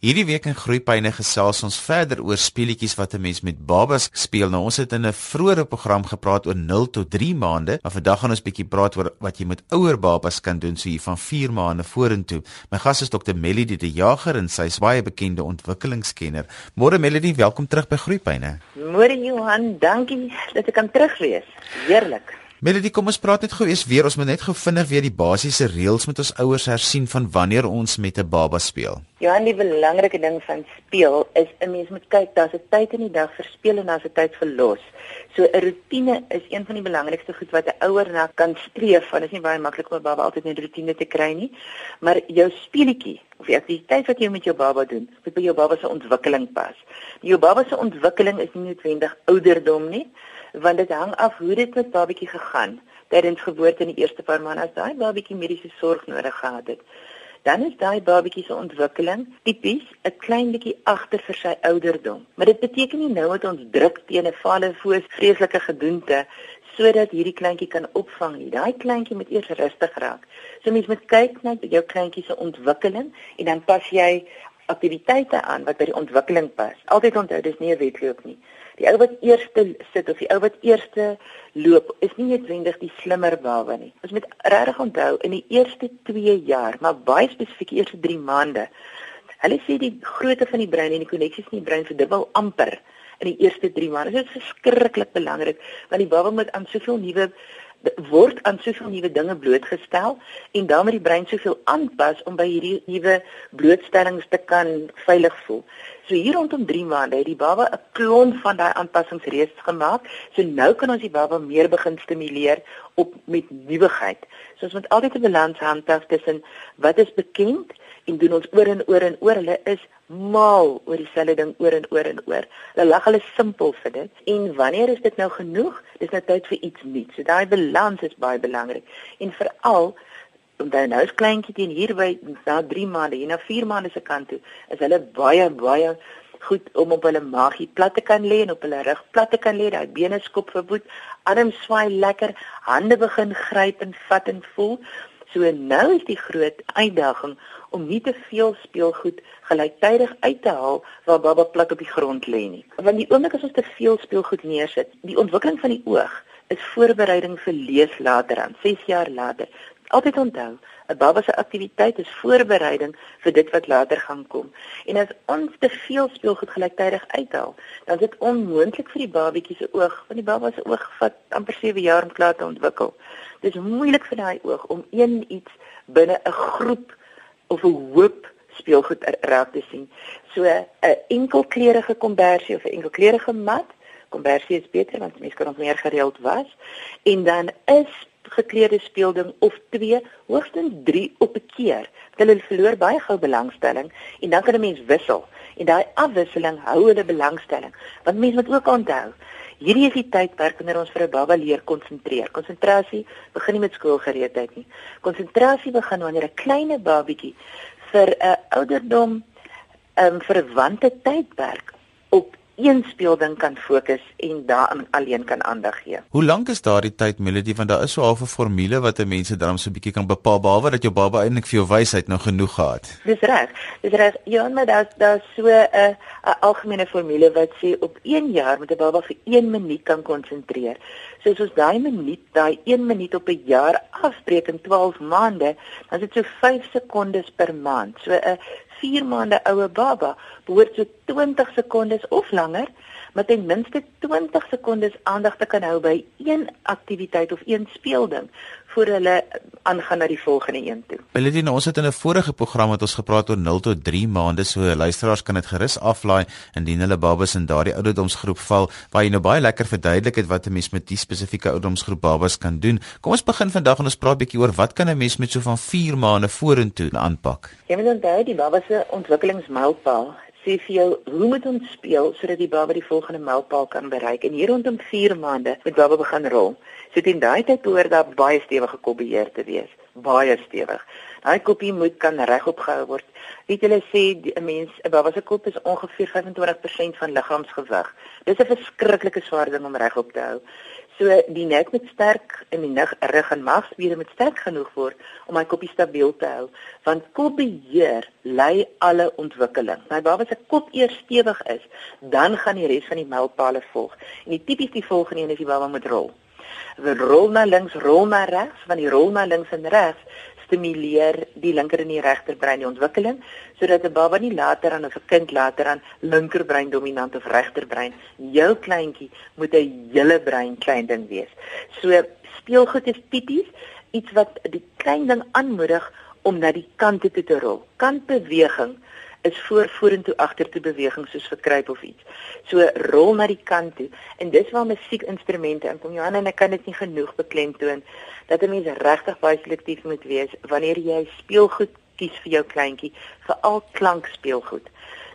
Hierdie week in Groeipyne gesels ons verder oor speletjies wat 'n mens met babas speel. Nou ons het in 'n vroeëre program gepraat oor 0 tot 3 maande, maar vandag gaan ons bietjie praat oor wat jy met ouer babas kan doen so hier van 4 maande vorentoe. My gas is Dr. Melody de Jager en sy is baie bekende ontwikkelingskenner. Môre Melody, welkom terug by Groeipyne. Môre Johan, dankie dat ek kan terug wees. Heerlik. Melody, kom ons praat net gou eers weer. Ons moet net gou vinnig weer die basiese reëls met ons ouers hersien van wanneer ons met 'n baba speel. Ja, en die belangrike ding van speel is 'n mens moet kyk, daar's 'n tyd in die dag vir speel en daar's 'n tyd vir los. So 'n rotine is een van die belangrikste goed wat 'n ouer na kan streef, want dit is nie baie maklik om 'n baba altyd net 'n rotine te kry nie. Maar jou speletjie of die aktiwiteit wat jy met jou baba doen, moet by jou baba se ontwikkeling pas. Jou baba se ontwikkeling is nie noodwendig ouderdom nie want dit hang af hoe dit met babatjie gegaan tydens geboorte in die eerste paar maande as daai babatjie mediese sorg nodig gehad het. Dan is daai babatjie se ontwikkeling tipies 'n klein bietjie agter vir sy ouderdom. Maar dit beteken nie nou dat ons druk teen 'n valle voos vreeslike gedoente sodat hierdie kleintjie kan opvang nie. Daai kleintjie moet eers rustig raak. So mens moet kyk na jou kleintjie se ontwikkeling en dan pas jy aktiwiteite aan wat by die ontwikkeling pas. Altyd onthou dis nie 'n wedloop nie die ou wat eerste sit of die ou wat eerste loop is nie noodwendig die slimmer baba nie. Ons moet regtig onthou in die eerste 2 jaar, maar baie spesifiek die eerste 3 maande. Hulle sê die grootte van die brein en die koneksies in die brein verdubbel amper in die eerste 3 maande. Dit is verskriklik belangrik want die baba moet aan soveel nuwe word aan soveel nuwe dinge blootgestel en dan moet die brein soveel aanpas om by hierdie nuwe blootstellings te kan veilig voel. So hier rondom 3 maande het die baba 'n klomp van daai aanpassings reeds gemaak. So nou kan ons die baba meer begin stimuleer op met nuwigheid. So ons moet altyd 'n balans handhaaf tussen wat is bekend en doen ons oor en oor en oor. Hulle is mal oor dieselfde ding oor en oor en oor. Hulle lag hulle simpel vir dit. En wanneer is dit nou genoeg? Dis nou tyd vir iets nuuts. So daai balans is baie belangrik. En veral omdat nou is kleintjie teen hier by na 3 maande, hier na 4 maande se kant toe, is hulle baie baie goed om op hulle maagie plat te kan lê en op hulle rug plat te kan lê, daai bene skop verwoed, arms swaai lekker, hande begin gryp en vat en voel. So nou is die groot uitdaging om nie te veel speelgoed gelyktydig uit te haal waar baba plat op die grond lê nie. Want die oomblik as ons te veel speelgoed neersit, die ontwikkeling van die oog is voorbereiding vir lees later aan 6 jaar later altyd onthou, 'n baba se aktiwiteit is voorbereiding vir dit wat later gaan kom. En as ons te veel speelgoed gelyktydig uithaal, dan is dit onmoontlik vir die babatjie se oog, want die baba se oog vat amper 7 jaar om klaar te ontwikkel. Dit is moeilik vir daai oog om een iets binne 'n groep of 'n hoop speelgoed raak te sien. So 'n enkelkleurige kombersie of 'n enkelkleurige mat, kombersie is beter want mense kan ons meer gereeld was en dan is gekleurde speelding of 2, hoogstens 3 op 'n keer. Hulle verloor baie gou belangstelling en dan kan 'n mens wissel. En daai afwisseling hou hulle belangstelling. Want mense moet ook onthou, hierdie is die tydperk wanneer ons vir 'n baba leer konsentreer. Konsentrasie begin nie met skoolgereedheid nie. Konsentrasie begin wanneer 'n klein babietjie vir 'n ouderdom ehm um, verwante tydperk op een speelding kan fokus en daarin alleen kan aandag gee. Hoe lank is daardie tyd Melody want daar is so 'n halfe formule wat 'n mens dan so 'n bietjie kan bepaal behalwe dat jou baba eintlik vir jou wysheid nou genoeg gehad. Dis reg. Dis reg. Ja, maar daar's daar's so 'n 'n algemene formule wat sê op 1 jaar moet 'n baba vir 1 minuut kan konsentreer. So as ons daai minuut, daai 1 minuut op 'n jaar afspreek in 12 maande, dan is dit so 5 sekondes per maand. So 'n 4 maande oue baba behoort so 20 sekondes of langer met ten minste 20 sekondes aandag te kan hou by een aktiwiteit of een speelding voor hulle aangaan na die volgende een toe. Beletien, ons het in 'n vorige program het ons gepraat oor 0 tot 3 maande, so luisteraars kan dit gerus aflaai indien hulle babas in daardie ouderdomsgroep val, waar jy nou baie lekker verduidelik het wat 'n mens met die spesifieke ouderdomsgroep babas kan doen. Kom ons begin vandag en ons praat 'n bietjie oor wat kan 'n mens met so van 4 maande vorentoe aanpak. Jy moet onthou die baba se ontwikkelingsmylpaal sê vir jou hoe moet ons speel sodat die baba die volgende mylpaal kan bereik en hier rondom 4 maande met baba begin rol. So teen daai tyd behoort daar baie stewige kopbeheer te wees, baie stewig. Daai kopie moet kan regop gehou word. Weet julle sê 'n mens 'n baba se kop is ongeveer 25% van liggaamsgewig. Dis 'n verskriklike swaar ding om regop te hou. So die nek moet sterk en die nig rug en magspiere moet sterk genoeg word om my koppie stabiel te hou, want kopbeheer lei alle ontwikkeling. My baba se kop eers stewig is, dan gaan die res van die mylpale volg. En die tipies die volgende een is die baba moet rol. Rol na links, rol na regs, want die rol na links en regs stimuleer die linker en die regter brein die ontwikkeling sodat 'n baba nie later aan 'n kind later aan linkerbrein dominant of regterbrein jou kleintjie moet 'n hele brein klein ding wees. So speelgoed is tipies iets wat die klein ding aanmoedig om na die kante toe te rol. Kantbeweging is voor vorentoe agtertoe beweging soos verkruip of iets. So rol na die kant toe en dis waar musiekinstrumente inkom. Johan en ek kan dit nie genoeg beklemtoon dat 'n mens regtig baie selektief moet wees wanneer jy speelgoed kies vir jou kleintjie, veral klankspeelgoed.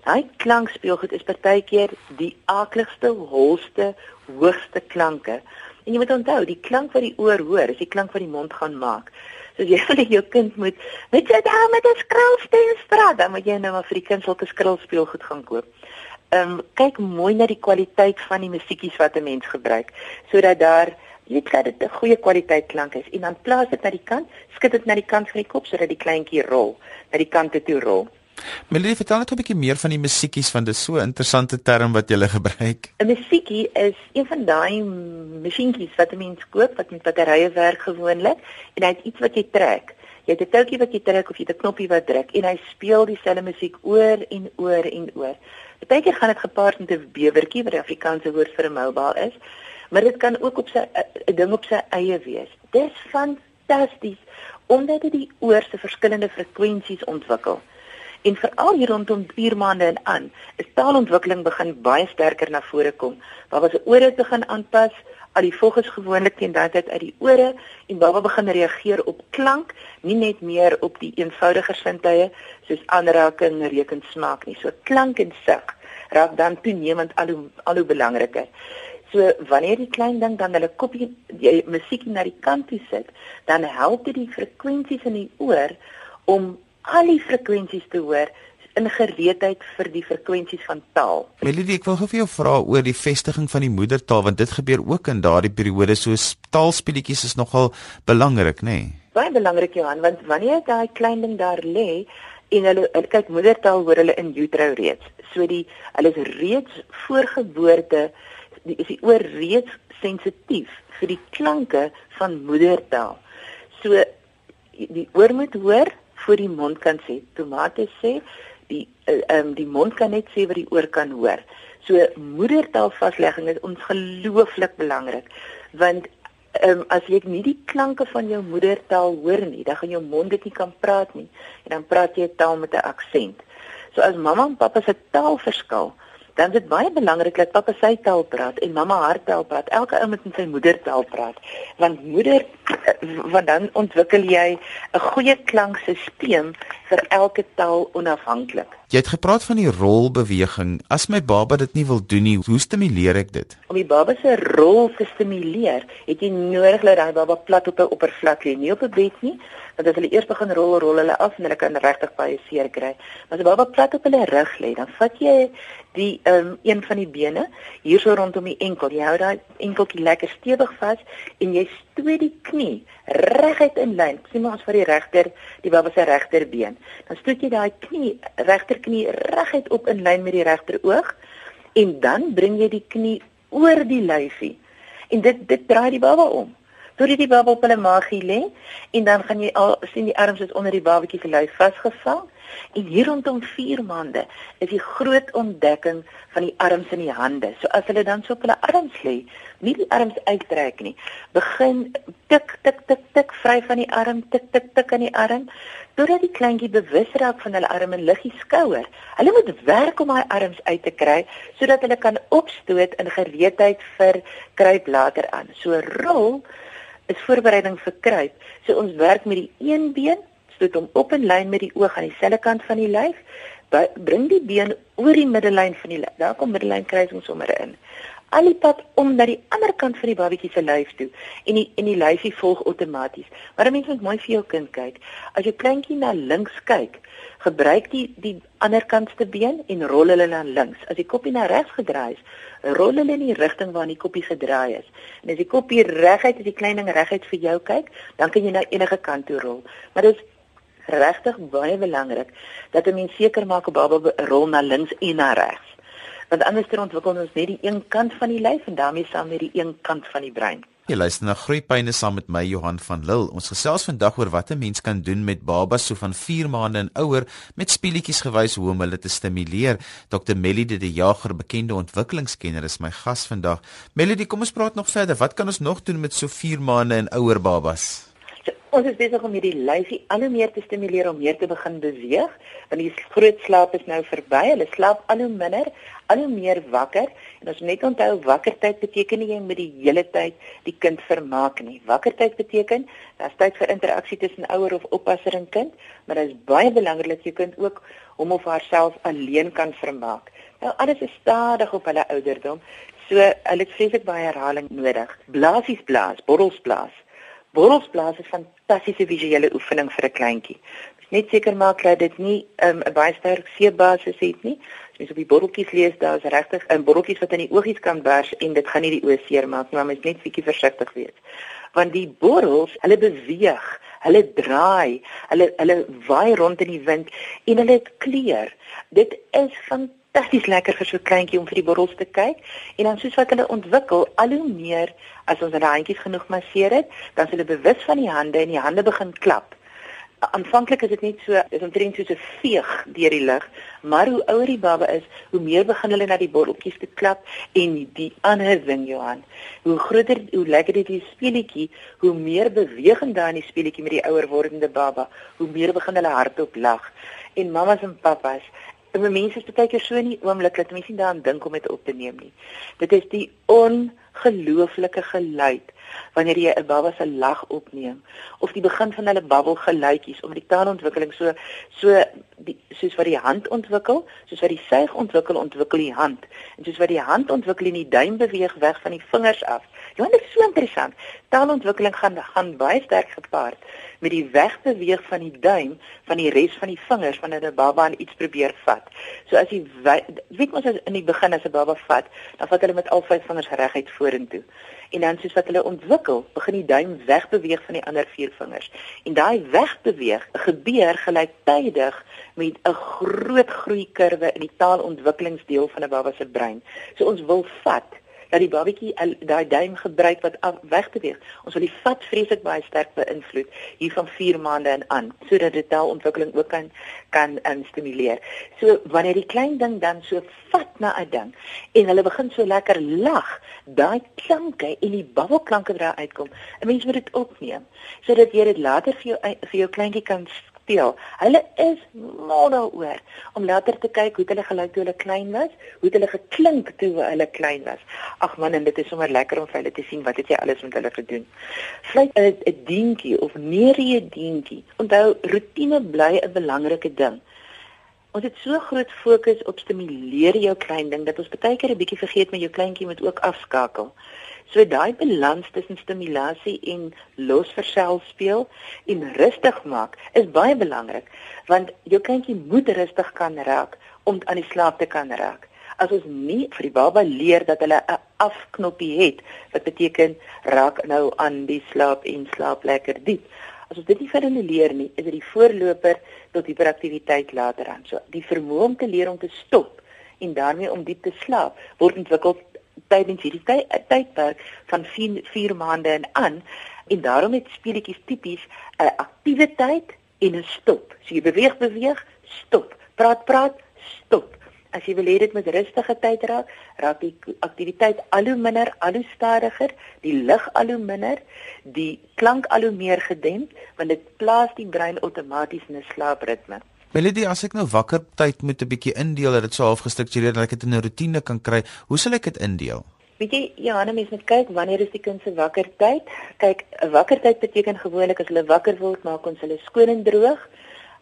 Daai klankspeelgoed is partykeer die akligste, holste, hoogste klanke. En jy moet onthou, die klank wat die oor hoor, is die klank wat die mond gaan maak. So jy wil jou kind moet net jy daar met 'n skrilsteen straat, dan moet jy nou maar vir die kind sulke skrilspeelgoed gaan koop. Ehm um, kyk mooi na die kwaliteit van die musiekies wat 'n mens gebruik sodat daar weet dat dit 'n goeie kwaliteit klank is en dan plaas dit na die kant, skud dit na die kant van die kop sodat die kleintjie rol, na die kante toe rol. Melody, vertel net 'n bietjie meer van die musiekies want dit is so 'n interessante term wat jy gebruik. 'n Musiekie is een van daai masjienkies wat mens koop wat met batterye werk gewoonlik en hy het iets wat jy trek. Jy het 'n touwtjie wat jy trek of jy 'n knoppie wat druk en hy speel dieselfde musiek oor en oor en oor. Partykeer gaan dit gepaard met 'n bewertjie wat die Afrikaanse woord vir 'n mobile is, maar dit kan ook op sy 'n ding op sy eie wees. Dis fantasties omdat dit die oor se verskillende frekwensies ontwikkel. En veral hier rondom 4 maande en aan, is taalontwikkeling begin baie sterker na vore kom. Was 'n ore begin aanpas, al die volgens gewoonlik teen daai tyd uit die ore en baba begin reageer op klank, nie net meer op die eenvoudiger sintuie soos aanraking, reken, smaak nie. So klank en sig raak dan toenemend al hoe al hoe belangriker. So wanneer die klein ding dan hulle kopie die musiek na die kant toe sit, dan help dit die frekwensies in die oor om al die frekwensies te hoor in gereedheid vir die frekwensies van taal. Melody, ek wil gou vir jou vra oor die vestiging van die moedertaal want dit gebeur ook in daardie periode so taalspelletjies is nogal belangrik, nê? Nee? Baie belangrik Johan, want wanneer daai klein ding daar lê en hulle kyk moedertaal hoor hulle in utero reeds. So die hulle is reeds voor geboorte die is die oor reeds sensitief vir die klanke van moedertaal. So die oor moet hoor voor die mond kan sê. Tomate sê die eh, ehm um, die mond kan net sê wat die oor kan hoor. So moedertaalvaslegging is ongelooflik belangrik want ehm um, as jy nie die klanke van jou moedertaal hoor nie, dan gaan jou mond dit nie kan praat nie en dan praat jy 'n taal met 'n aksent. So as mamma en pappa se taal verskil, dan is dit baie belangrik dat pappa sy taal praat en mamma haar taal praat. Elke ou moet in sy moedertaal praat. Want moeder want dan ontwikkel jy 'n goeie klankstelsel vir elke taal onafhanklik. Jy het gepraat van die rolbeweging. As my baba dit nie wil doen nie, hoe stimuleer ek dit? Om die baba se rol te stimuleer, het jy nodig dat hy baba plat op 'n oppervlak lê, nie op 'n bed nie, want as hulle eers begin rol, rol hulle af en hulle kan regtig baie seer kry. Maar as die baba plat op hulle rug lê, dan vat jy die um, een van die bene hier so rondom die enkel. Jy hou daai enkeltjie lekker stewig vas en jy stoot die knie reguit in lyn. Sien maar ons vir die regter, die baba se regterbeen. Dan stoot jy daai knie regterknie reguit op in lyn met die regter oog en dan bring jy die knie oor die lyfie. En dit dit draai die baba om. Toe die baba op hulle maagie lê en dan gaan jy al sien die arms is onder die babatjie se lyf vasgevang En hier rondom 4 maande is die groot ontdekking van die arms en die hande. So as hulle dan so op hulle arms lê, nie die arms uittrek nie, begin tik tik tik tik vry van die arm, tik tik tik aan die arm, totdat die kleintjie bewus raak van hulle arm en liggie skouer. Hulle moet werk om daai arms uit te kry sodat hulle kan opstoot in gereedheid vir kruip later aan. So rol is voorbereiding vir kruip. So ons werk met die een been stoot hom op in lyn met die oog aan dieselfde kant van die lyf. Bring die been oor die middellyn van die lyf. Daar kom middellyn kruising sommer in. Al die pad om na die ander kant van die babatjie se lyf toe en die en die lyfie volg outomaties. Maar 'n mens moet mooi vir jou kind kyk. As jou kleintjie na links kyk, gebruik die die ander kantste been en rol hulle na links. As die koppie na regs gedraai is, rol hulle in die rigting waarin die koppie gedraai is. En as die koppie reguit as die klein ding reguit vir jou kyk, dan kan jy na enige kant toe rol. Maar dit is regtig baie belangrik dat 'n mens seker maak 'n baba rol na links en na regs want anders dan ontwikkel ons net die een kant van die lyf en daarmee saam met die een kant van die brein. Jy luister na Groeipyne saam met my Johan van Lille. Ons gesels vandag oor wat 'n mens kan doen met babas so van 4 maande en ouer met speletjies gewys hoe om hulle te stimuleer. Dr Melody de Jager, bekende ontwikkelingskenner, is my gas vandag. Melody, kom ons praat nog verder. Wat kan ons nog doen met so 4 maande en ouer babas? So, ons is besig om hierdie lyfie al hoe meer te stimuleer om meer te begin beweeg, want die groot slaap is nou verby. Hulle slaap al hoe minder, al hoe meer wakker. En ons net onthou wakkertyd beteken nie jy moet die hele tyd die kind vermaak nie. Wakkertyd beteken daar's tyd vir interaksie tussen ouer of oppasser en kind, maar dit is baie belangrik dat jou kind ook hom of haarself alleen kan vermaak. Nou alles is stadig op hulle ouderdom. So hulle het vreeslik baie herhaling nodig. Blaasies blaas, borrels blaas. Borrelsblaas is fantastiese visuele oefening vir 'n kleintjie. Net seker maak dat dit nie um, 'n um, baie sterk seebasis het nie. As jy op die borreltjies lees, daar is regtig 'n um, borreltjies wat in die oogies kan bars en dit gaan nie die oë seermaak nie, maar mens net bietjie versigtig wees. Want die borrels, hulle beweeg, hulle draai, hulle hulle waai rond in die wind en hulle kleur. Dit is fantasties fantasties lekker vir so 'n kleintjie om vir die borrels te kyk en dan soos wat hulle ontwikkel, al hoe meer as ons hulle handjies genoeg masseer het, dan hulle bewus van die hande en die hande begin klap. Aanvanklik is dit net so, is omtrent soos 'n veeg deur die lug, maar hoe ouer die baba is, hoe meer begin hulle na die borreltjies te klap en die ander ding Johan. Hoe groter, hoe lekker dit die speletjie, hoe meer bewegend daar in die speletjie met die ouer wordende baba, hoe meer begin hulle hardop lag. En mamas en pappas, En mense is baie keer so in die oomblik dat mense nie daaraan dink om dit op te neem nie. Dit is die ongelooflike geluid wanneer jy 'n baba se lag opneem of die begin van hulle babbelgeluidjies om die taalontwikkeling so so die soos wat die hand ontwikkel, soos wat die suig ontwikkel, ontwikkel die hand. En soos wat die hand ontwikkel en die duim beweeg weg van die vingers af. Ja, dit is so interessant. Taalontwikkeling gaan gaan baie sterk gepaard met die wegbeweeg van die duim van die res van die vingers wanneer 'n baba aan iets probeer vat. So as jy weet ons as in die begin as 'n baba vat, dan vat hulle met al vyf vingers reguit vorentoe. En dan soos wat hulle ontwikkel, begin die duim wegbeweeg van die ander vier vingers. En daai wegbeweeg gebeur gelyktydig met 'n groot groeikurwe in die taalontwikkelingsdeel van 'n baba se brein. So ons wil vat dat die babatjie daai duim gebruik wat weg beweeg. Ons wil die vat vreeslik baie sterk beïnvloed hier van 4 maande en aan sodat dit taalontwikkeling ook kan kan um, stimuleer. So wanneer die klein ding dan so vat na 'n ding en hulle begin so lekker lag, daai klanke en die babbelklanke wat daar uitkom, 'n mens moet dit opneem sodat jy dit later vir jou vir jou kleintjie kan speel. Hulle is mal daaroor om later te kyk hoe hulle gelyk toe hulle klein was, hoe hulle geklink toe hulle klein was. Ag man, en dit is sommer lekker om vir hulle te sien wat het jy alles met hulle gedoen. Vlei 'n 'n dientjie of neerie dientjie. Onthou, rotine bly 'n belangrike ding. Ons het so groot fokus op stimuleer jou klein ding dat ons baie keer 'n bietjie vergeet met jou kleintjie moet ook afskakel. So daai balans tussen stimulasie en losversel speel en rustig maak is baie belangrik want jou kindjie moet rustig kan raak om aan die slaap te kan raak. As ons nie vir die baba leer dat hulle 'n afknoppie het wat beteken raak nou aan die slaap en slaap lekker diep. As ons dit nie vir hulle leer nie, is dit die voorloper tot hiperaktiwiteit later aan. So die vermoë om te leer om te stop en daarmee om diep te slaap word ontwikkel tydens hierdie tydperk van 4, 4 maande en aan en daarom het speletjies tipies 'n aktiwiteit en 'n stop. So jy beweeg beweeg, stop. Praat praat, stop. As jy wil hê dit moet rustige tyd raak, raak die aktiwiteit al hoe minder, al hoe stadiger, die lig al hoe minder, die klank al hoe meer gedemp, want dit plaas die brein outomaties in 'n slaapritme. Melody, as ek nou wakker tyd moet 'n bietjie indeel dat dit so half gestruktureer dat ek dit in 'n rotine kan kry, hoe sal ek dit indeel? Weet jy, ja, nou mens moet kyk wanneer is die kind se wakker tyd? Kyk, 'n wakker tyd beteken gewoonlik as hulle wakker word, maak ons hulle skoon en droog.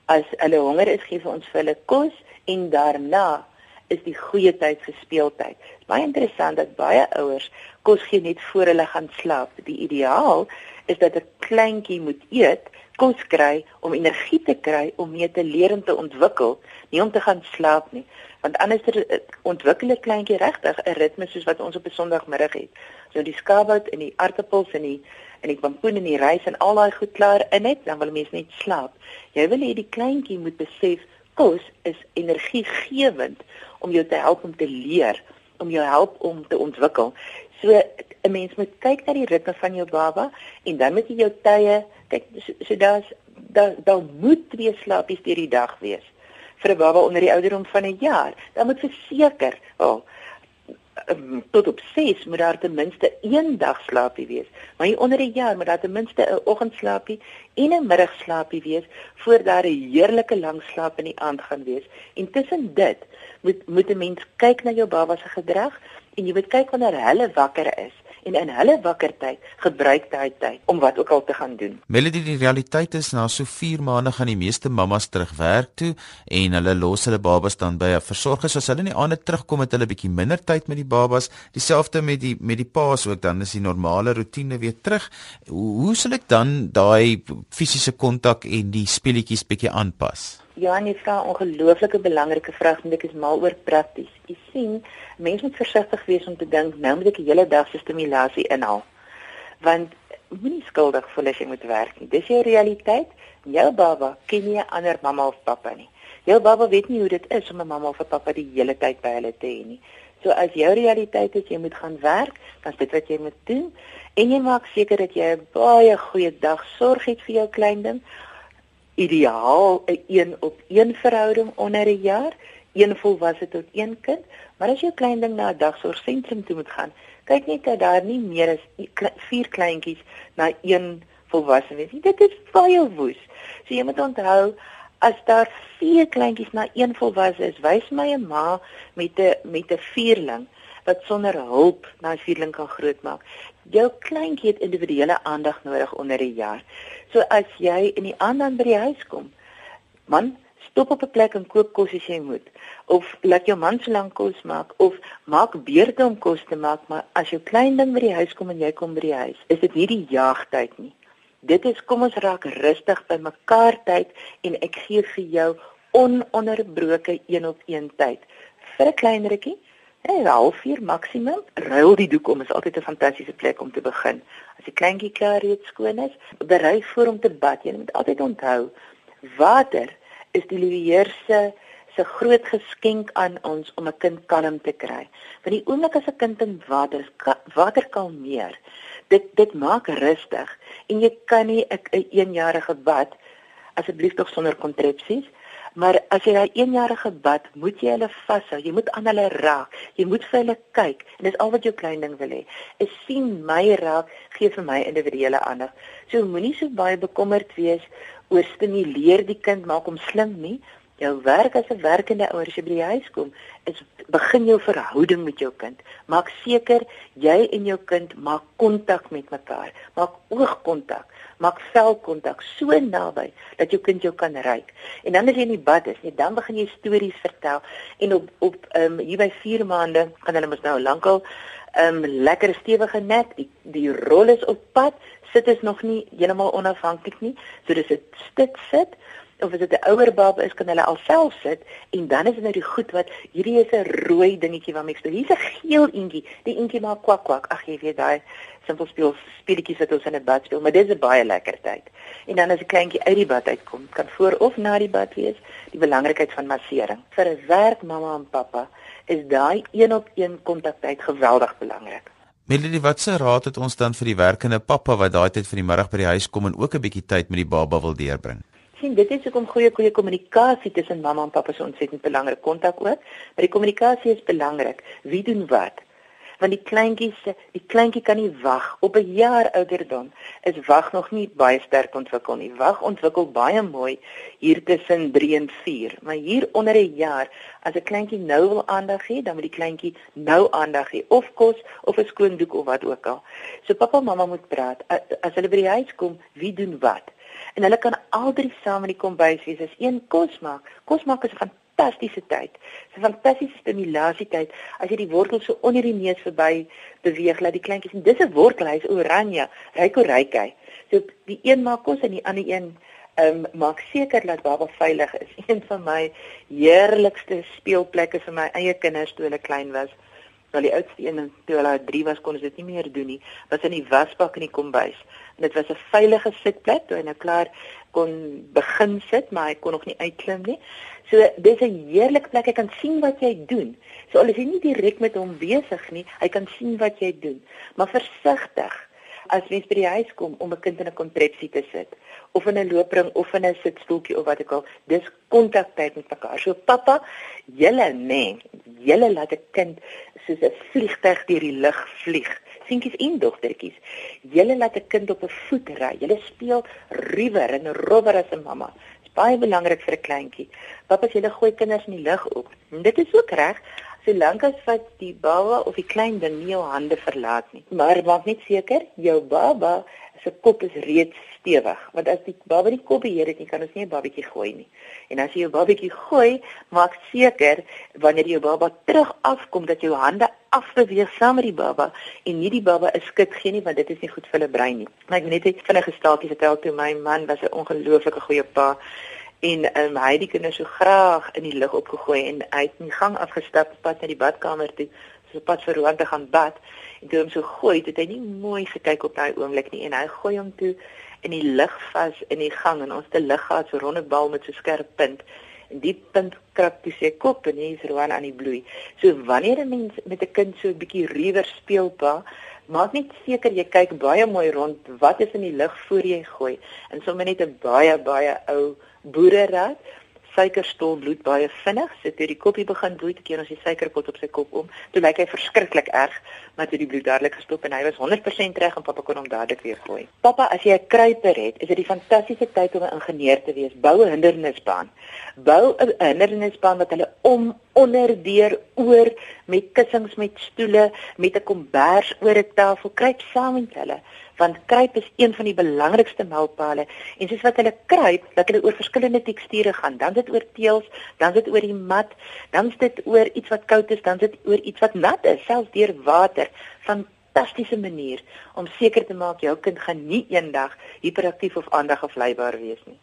As hulle honger is, gee ons vir hulle kos en daarna is die goeie tyd vir speeltyd. Baie interessant dat baie ouers kos gee net voor hulle gaan slaap. Die ideaal is dat 'n kleintjie moet eet, kos kry om energie te kry om mee te leer en te ontwikkel, nie om te gaan slaap nie. Want anders ontwikkel 'n kleintjie regtig 'n ritme soos wat ons op 'n Sondagmiddag het. So die skaapbout en die aartappels en die en die pampoen en die rys en al daai goed klaar in het, dan wil mens net slaap. Jy wil hê die kleintjie moet besef kos is energiegewend om jou te help om te leer, om jou help om te ontwikkel. So 'n mens moet kyk na die ritme van jou baba en dan moet jy jou tye kyk so, so daar's daar daar moet twee slaapies deur die dag wees vir 'n baba onder die ouderdom van 'n jaar. Dan moet verseker, oh, tot op 6 moet daar ten minste een dag slaapie wees. Maar hier onder 'n jaar moet daar ten minste 'n oggendslaapie en 'n middagslaapie wees voor daar 'n heerlike lang slaap in die aand gaan wees. Intussen dit moet moet 'n mens kyk na jou baba se gedrag en jy moet kyk wanneer hulle wakker is en in hulle wakker tyd gebruik daai tyd om wat ook al te gaan doen. Melody die realiteit is na so 4 maande gaan die meeste mammas terug werk toe en hulle los hulle babas dan by 'n versorger as hulle in die aande terugkom het hulle bietjie minder tyd met die babas. Dieselfde met die met die paas ook dan is die normale rotine weer terug. Hoe, hoe sal ek dan daai fisiese kontak en die speletjies bietjie aanpas? Ja, nee, vra ongelooflike belangrike vraag want ek is mal oor prakties. Jy sien, mense moet versigtig wees om te dink nou moet ek die hele dag se stimulasie inhaal. Want moenie skuldig voel as jy moet werk nie. Dis jou realiteit. Jou baba ken nie 'n ander mamma of pappa nie. Jou baba weet nie hoe dit is om 'n mamma of 'n pappa die hele tyd by hulle te hê nie. So as jou realiteit is jy moet gaan werk, dan is dit wat jy moet doen en jy maak seker dat jy 'n baie goeie dag sorg het vir jou klein ding ideaal 'n 1 op 1 verhouding onder 'n jaar, een volwasse tot een kind, maar as jou klein ding na 'n dagsorgsentrum toe moet gaan, kyk net dat daar nie meer as 4 kleintjies na een volwasse is nie. Dit is baie woes. So jy moet onthou as daar 4 kleintjies na een volwasse is, wys my 'n ma met 'n met 'n vierling wat sonder hulp na vierling kan grootmaak. Jou kleintjie het individuele aandag nodig onder 'n jaar. So as jy in die aand dan by die huis kom, man, stop op 'n plek en koop kos as jy moet of laat jou man so lank kos maak of maak beurte om kos te maak, maar as jou klein ding by die huis kom en jy kom by die huis, is dit nie die jaagtyd nie. Dit is kom ons raak rustig by mekaar tyd en ek gee vir jou ononderbroke een op een tyd vir 'n klein rukkie 'n halfuur maksimum. Ruil die doek om is altyd 'n fantastiese plek om te begin. As die kleintjie klaar reeds skoon is, berei voor om te bad. Jy moet altyd onthou, water is die Heer se se groot geskenk aan ons om 'n kind kalm te kry. Want die oomblik as 'n kind in water water kalmeer. Dit dit maak rustig en jy kan nie 'n 'n eenjarige bad asseblief tog sonder kontrepsies Maar as jy daai eenjarige bad, moet jy hulle vashou. Jy moet aan hulle raak. Jy moet vir hulle kyk. En dis al wat jou klein ding wil hê. Is sien my raak, gee vir my individuele aandag. So moenie so baie bekommerd wees oor stimuleer die kind maak hom slim nie. Jou werk as 'n werkende ouer as jy by die huis kom, is begin jou verhouding met jou kind. Maak seker jy en jou kind maak kontak met mekaar. Maak oogkontak maak velkontak so naby dat jou kind jou kan ruik. En dan as jy in die bad is, net dan begin jy stories vertel en op op ehm um, hier by 4 maande gaan hulle mos nou lankal ehm um, lekker stewige net die die rol is op pad, sit is nog nie heeltemal onafhanklik nie. So dis 'n stuk sit of as dit 'n ouer baba is kan hulle alself sit en dan is dit nou die goed wat hierdie is 'n rooi dingetjie wat mens speel. Hier's 'n geel eentjie. Die eentjie maak kwak kwak. Ag jy weet daai simpel speel speletjies wat ons in 'n bad speel, maar dit is 'n baie lekker tyd. En dan as 'n kleintjie uit die bad uitkom, kan voor of na die bad wees, die belangrikheid van massering. Vir 'n werkmamma en pappa is daai een-op-een kontaktyd geweldig belangrik. Melody, wat se raad het ons dan vir die werkende pappa wat daai tyd van die middag by die huis kom en ook 'n bietjie tyd met die baba wil deurbring? Sien dit is hoekom goeie goeie kommunikasie tussen mamma en pappa so ontsettend belangrik kontak ook. Maar die kommunikasie is belangrik. Wie doen wat? Want die kleintjies, die kleintjie kan nie wag op 'n jaar ouderdom. Is wag nog nie baie sterk ontwikkel nie. Wag ontwikkel baie mooi hier tussen 3 en 4, maar hier onder 'n jaar, as 'n kleintjie nou wil aandag hê, dan moet die kleintjie nou aandag hê of kos of 'n skoon doek of wat ook al. So pappa en mamma moet praat. As hulle by die huis kom, wie doen wat? En hulle kan al drie saam in die kombuis wees as een kos maak. Kos maak is 'n fantastiese tyd. Dis 'n fantastiese stimulasietyd as jy die wortels so onder die neus verby beweeg laat die kleintjies en dis 'n wortel hy's oranje, ryk o ryk hy. So die een maak kos en die ander een ehm um, maak seker dat baba veilig is. Een van my heerlikste speelplekke vir my eie kinders toe hulle klein was. Nou die oudste een toe hulle 3 was kon ons dit nie meer doen nie. Was in die wasbak in die kombuis. En dit was 'n veilige sitplek toe hy nou klaar kon begin sit, maar hy kon nog nie uitklim nie. So dis 'n heerlike plek. Hy kan sien wat jy doen. So al is jy nie direk met hom besig nie, hy kan sien wat jy doen. Maar versigtig as mens by die huis kom om 'n kind in 'n kontrepsie te sit of in 'n loopring of in 'n sitstoeltjie of wat ook al, dis kontaktyd met mekaar. So pappa, julle nê, nee, julle laat 'n kind soos 'n vliegtyg deur die lug vlieg. Seentjies en dogtertjies, julle laat 'n kind op 'n voet ry. Julle speel ruwer en robber as 'n mamma baie belangrik vir 'n kleintjie. Pappa sê hulle gooi kinders in die lug op. En dit is ook reg solank as wat die baba of die klein ding nie jou hande verlaat nie. Maar maak net seker jou baba se kop is reeds stewig, want as die baba nie kop beheer het nie, kan ons nie 'n babatjie gooi nie. En as jy jou babatjie gooi, maak seker wanneer jou baba terug afkom dat jou hande afbeweeg saam met die baba en nie die baba 'n skit gee nie want dit is nie goed vir hulle brein nie. Maar ek net 'n vinnige staaltjie vertel toe my man was 'n ongelooflike goeie pa en um, hy het die kinders so graag in die lug opgegooi en hy het in die gang afgestap pad na die badkamer toe so pad vir Roan te gaan bad en toe hom so gooi het hy nie mooi gekyk op daai oomblik nie en hy gooi hom toe in die lug vas in die gang en ons te lig gehad so ronde bal met so skerp punt en die punt krap toe sy kop en hy's Roan aan die bloei. So wanneer 'n mens met 'n kind so 'n bietjie ruwer speel pa maak net seker jy kyk baie mooi rond wat is in die lug voor jy gooi en sommer net 'n baie baie ou boererad suikerstol bloed baie vinnig. Sit hy die koppie begin bloei te keer as die suikerpot op sy kop om. Toe lyk hy verskriklik erg maar toe die bloed dadelik gestop en hy was 100% reg en pappa kon hom dadelik weer gooi. Pappa as jy 'n kruiper het is dit die fantastiese tyd om 'n ingenieur te wees. Bou 'n hindernisbaan. Bou 'n hindernisbaan wat hulle om onder deur oor met kussings met stoele met 'n kombers oor 'n tafel kruip saam met hulle want kruip is een van die belangrikste mylpale en soos wat hulle kruip dat hulle oor verskillende teksture gaan. Dan dit oor teels dan dit oor die mat dan dit oor iets wat koud is dan dit oor iets wat nat is selfs deur water. Fantastiese manier om seker te maak jou kind gaan nie eendag hiperaktief of aandag afleibaar wees nie.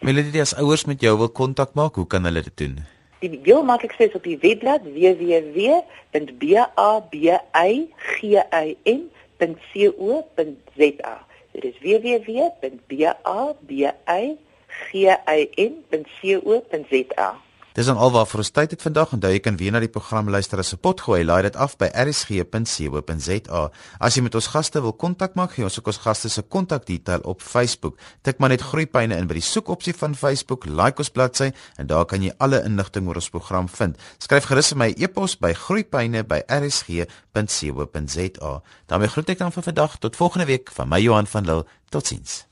Melody as ouers met jou wil kontak maak hoe kan hulle dit doen? Die heel maklikste is op die webblad www.babigin www.babagin.co.za. Dit is www.babagin.co.za. Dis dan alwaar vir ons tyd het vandag en jy kan weer na die program luister as 'n potgooi. Laai dit af by rsg.co.za. As jy met ons gaste wil kontak maak, gee ons ook ons gaste se kontakdetail op Facebook. Tik maar net Groepyne in by die soekopsie van Facebook, like ons bladsy en daar kan jy alle inligting oor ons program vind. Skryf gerus my e-pos by groepyne@rsg.co.za. daarmee groet ek dan vir vandag tot volgende week van my Johan van Lille. Totsiens.